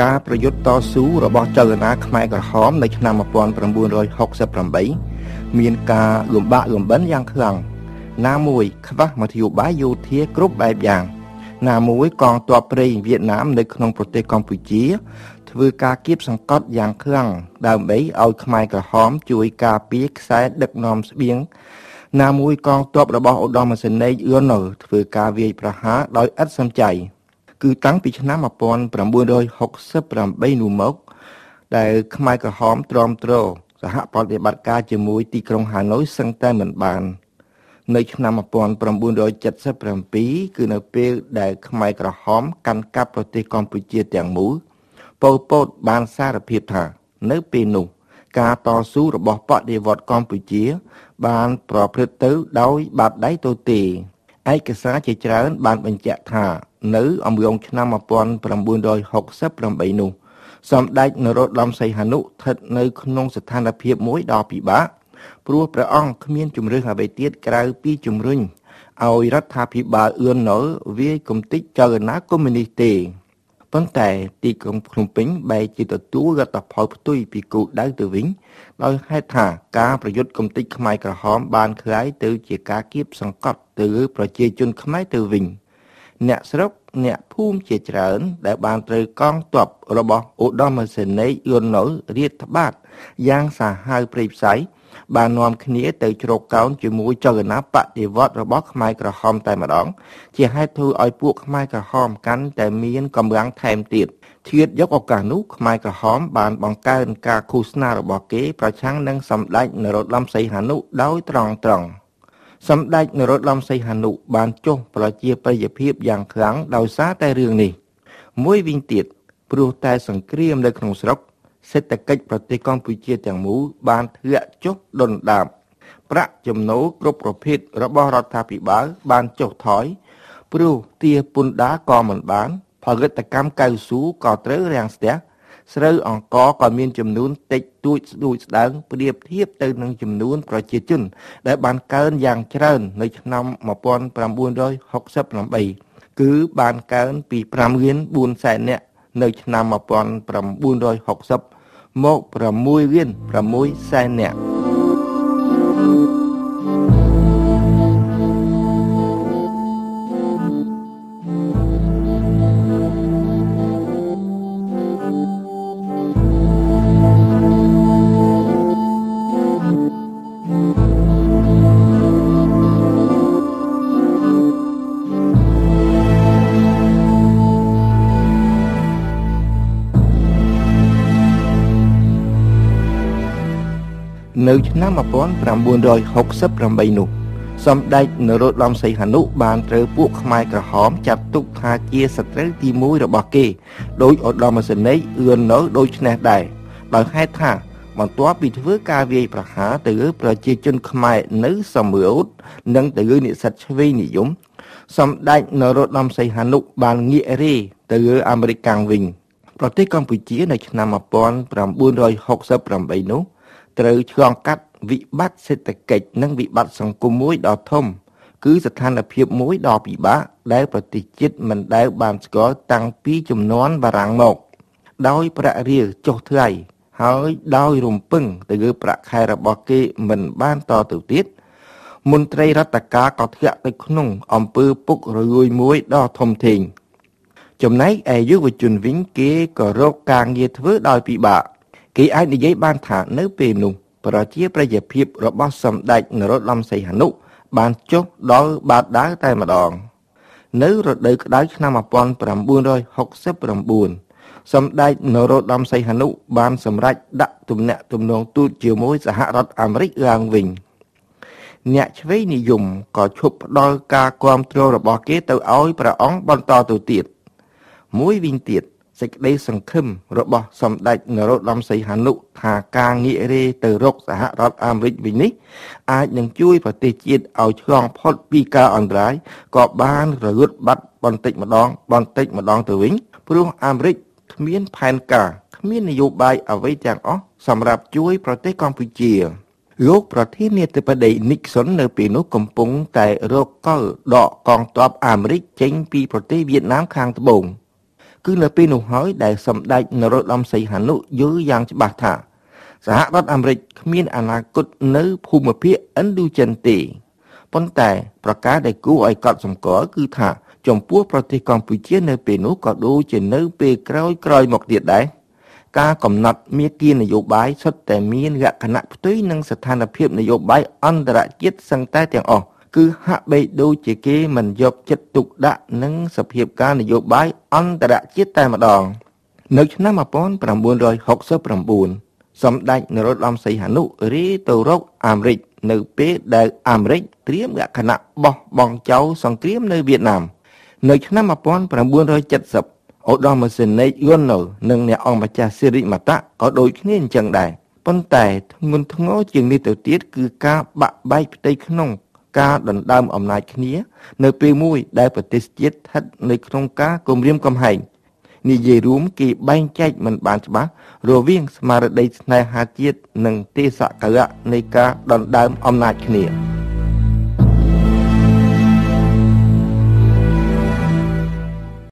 ការប្រយុទ្ធតស៊ូរបស់ចលនាខ្មែរក្រហម នៅឆ្នាំ1968មានការលំបាកលំបិនយ៉ាងខ្លាំងណាមួយខ្វះមធ្យោបាយយោធាគ្រប់បែបយ៉ាង ណាមួយកងទ័ពព្រៃវៀតណាមនៅក្នុងប្រទេសកម្ពុជា ធ្វើការគៀបសង្កត់យ៉ាងខ្លាំងដើម្បីឲ្យខ្មែរក្រហមជួយការពារខ្សែដឹកនាំស្បៀងណាមួយកងទ័ពរបស់ឧត្តមសេនីយ៍អ៊ឿនណូធ្វើការវាយប្រហារដោយឥតសំចៃ គឺតាំងពីឆ្នាំ1968នោះមក ដែលខ្មែរក្រហមទ្រាំទ្រសហប្រតិបត្តិការជាមួយទីក្រុងហាណូយសឹងតែមិនបាន នៅឆ្នាំ1977គឺនៅពេលដែលខ្មែរក្រហមកាន់កាប់ប្រទេសកម្ពុជាទាំងមូលប៉ុលពតបានសារភាពថា នៅពេលនោះការតស៊ូរបស់បដិវត្តកម្ពុជា បានប្រព្រឹត្តទៅដោយបាតដៃទទេឯកសារជាច្រើនបានបញ្ជាក់ថា នៅអំឡុងឆ្នាំ1968នោះសម្ដេចនរោត្តមសីហនុស្ថិតនៅក្នុងស្ថានភាពមួយដ៏ពិបាកព្រោះព្រះអង្គគ្មានជំរឿសអ្វីទៀតក្រៅពីជំរុញឲ្យរដ្ឋាភិបាលអឿនណុលវាយគំតិចចលនាកុម្មុយនីសទេប៉ុន្តែទីក្រុងភ្នំពេញបែរជាទទួលរដ្ឋផលផ្ទុយពីគោលដៅទៅវិញដោយហេតុថាការប្រយុទ្ធគំតិចខ្មែរក្រហមបានคล้ายទៅជាការគៀបសង្កត់ទៅលើប្រជាជនខ្មែរទៅវិញ អ្នកស្រុកអ្នកភូមិជាច្រើន ដែលបានត្រូវកងទ័ពរបស់ឧត្តមសេនីយ៍យួនណុលរៀបត្បាតយ៉ាងសាហាវព្រៃផ្សៃបាននាំគ្នាទៅជ្រកកោនជាមួយចលនាបដិវត្តរបស់ខ្មែរក្រហមតែម្ដង ជាហេតុធ្វើឲ្យពួកខ្មែរក្រហមកាន់តែមានកម្លាំងថែមទៀតធៀបយកឱកាសនោះខ្មែរក្រហមបានបង្កើនការឃោសនារបស់គេប្រឆាំងនឹងសម្ដេចនរោត្តមសីហនុដោយត្រង់ត្រង់ សម្ដេចនរោត្តមសីហនុបានចុះប្រជាប្រិយភាពយ៉ាងខ្លាំងដោយសារតែរឿងនេះ មួយវិញទៀតព្រោះតែសង្គ្រាមនៅក្នុងស្រុក សេដ្ឋកិច្ចប្រទេសកម្ពុជាទាំងមូលបានធ្លាក់ចុះដុនដាបប្រាក់ចំណូលគ្រប់ប្រភេទរបស់រដ្ឋាភិបាលបានចុះថយព្រោះទាពន្ធដារក៏មិនបានផលិតកម្មកៅស៊ូក៏ត្រូវរាំងស្ទះ ស្រូវអង្ករក៏មានចំនួនតិចតួចស្ដួចស្ដើងប្រៀបធៀបទៅនឹងចំនួនប្រជាជន ដែលបានកើនយ៉ាងច្រើន នៅឆ្នាំ1968គឺបានកើនពី5លាន4សែននាក់នៅឆ្នាំ1960មក6លាន6សែននាក់ នៅឆ្នាំ1968នោះសម្ដេចនរោត្តមសីហនុបានត្រូវពួកខ្មែរក្រហមចាត់ទុកថាជាសត្រូវទី1របស់គេដោយឧត្តមសេនីយ៍អឿននៅដូចនេះដែរដោយហេតុថាបន្ទាប់ពីធ្វើការវាយប្រហារទៅលើប្រជាជនខ្មែរនៅសំរោទនិងទៅលើនិស្សិតឆ្វេងនិយមសម្ដេចនរោត្តមសីហនុបានងាករេទៅលើអាមេរិកកាំងវិញប្រទេសកម្ពុជានៅឆ្នាំ1968នោះ ត្រូវឆ្លងកាត់វិបត្តិសេដ្ឋកិច្ចនិងវិបត្តិសង្គមមួយដ៏ធំ គឺស្ថានភាពមួយដ៏ពិបាកដែលប្រទេសជាតិមិនដែលបានស្គាល់តាំងពីជំនាន់បារាំងមក ដោយប្រាក់រៀលចុះថ្លៃហើយដោយរំពឹងទៅលើប្រាក់ខែរបស់គេមិនបានតទៅទៀតមន្ត្រីរដ្ឋការក៏ធ្លាក់ទៅក្នុងអំពើពុករលួយមួយដ៏ធំធេងចំណែកឯយុវជនវិញគេក៏រកការងារធ្វើដោយពិបាក គេអាចនិយាយបានថានៅពេលនោះប្រជាប្រិយភាពរបស់សម្ដេចនរោត្តមសីហនុបានចុះដល់បាតដាវតែម្ដង នៅរដូវក្តៅឆ្នាំ1969សម្ដេចនរោត្តមសីហនុបានសម្រេចដាក់ទំនាក់ទំនងទូតជាមួយសហរដ្ឋអាមេរិកឡើងវិញអ្នកឆ្វេងនិយមក៏ឈប់ផ្ដល់ការគ្រប់គ្រងរបស់គេទៅឲ្យព្រះអង្គបន្តទៅទៀតមួយវិញទៀត សេចក្តីសង្ឃឹមរបស់សម្ដេចនរោត្តមសីហនុថាការងាករេទៅរកសហរដ្ឋអាមេរិកវិញនេះអាចនឹងជួយប្រទេសជាតិឲ្យឆ្លងផុតពីការអន្តរាយក៏បានរលត់បាត់បន្តិចម្ដងបន្តិចម្ដងទៅវិញព្រោះអាមេរិកគ្មានផែនការគ្មាននយោបាយអ្វីទាំងអស់សម្រាប់ជួយប្រទេសកម្ពុជាលោកប្រធានាធិបតី Nixon នៅពេលនោះកំពុងតែរកកលដកកងទ័ពអាមេរិកចេញពីប្រទេសវៀតណាមខាងត្បូង គឺនៅពេលនោះហើយដែលសម្ដេចនរោត្តមសីហនុយល់យ៉ាងច្បាស់ថាសហរដ្ឋអាមេរិកគ្មានអនាគតនៅភូមិភាគឥណ្ឌូចិនទេប៉ុន្តែប្រការដែលគួរឲ្យកត់សម្គាល់គឺថាចំពោះប្រទេសកម្ពុជានៅពេលនោះក៏ដូចជានៅពេលក្រោយក្រោយមកទៀតដែរការកំណត់មាគ៌ានយោបាយសុទ្ធតែមានលក្ខណៈផ្ទុយនឹងស្ថានភាពនយោបាយអន្តរជាតិសឹងតែទាំងអស់ គឺហាក់បីដូចជាគេមិនយកចិត្តទុកដាក់នឹងសភាពការនយោបាយអន្តរជាតិតែម្ដង នៅឆ្នាំ1969សម្ដេចនរោត្តមសីហនុរីទៅរកអាមេរិកនៅពេលដែលអាមេរិកត្រៀមលក្ខណៈបោះបង់ចោលសង្គ្រាមនៅវៀតណាមនៅឆ្នាំ1970ឧត្តមសេនីយ៍យួនណូនិងអ្នកអង្គម្ចាស់សិរិមតៈក៏ដូចគ្នាអញ្ចឹងដែរប៉ុន្តែធ្ងន់ធ្ងរជាងនេះទៅទៀតគឺការបាក់បែកផ្ទៃក្នុង ការដណ្ដើមអំណាចគ្នា នៅពេលមួយដែលប្រទេសជាតិស្ថិតនៅក្នុងការគំរាមកំហែងនិយាយរួមគេបែងចែកមិនបានច្បាស់រវាងស្មារតីស្នេហាជាតិនិងទេសកលៈនៃការដណ្ដើមអំណាចគ្នា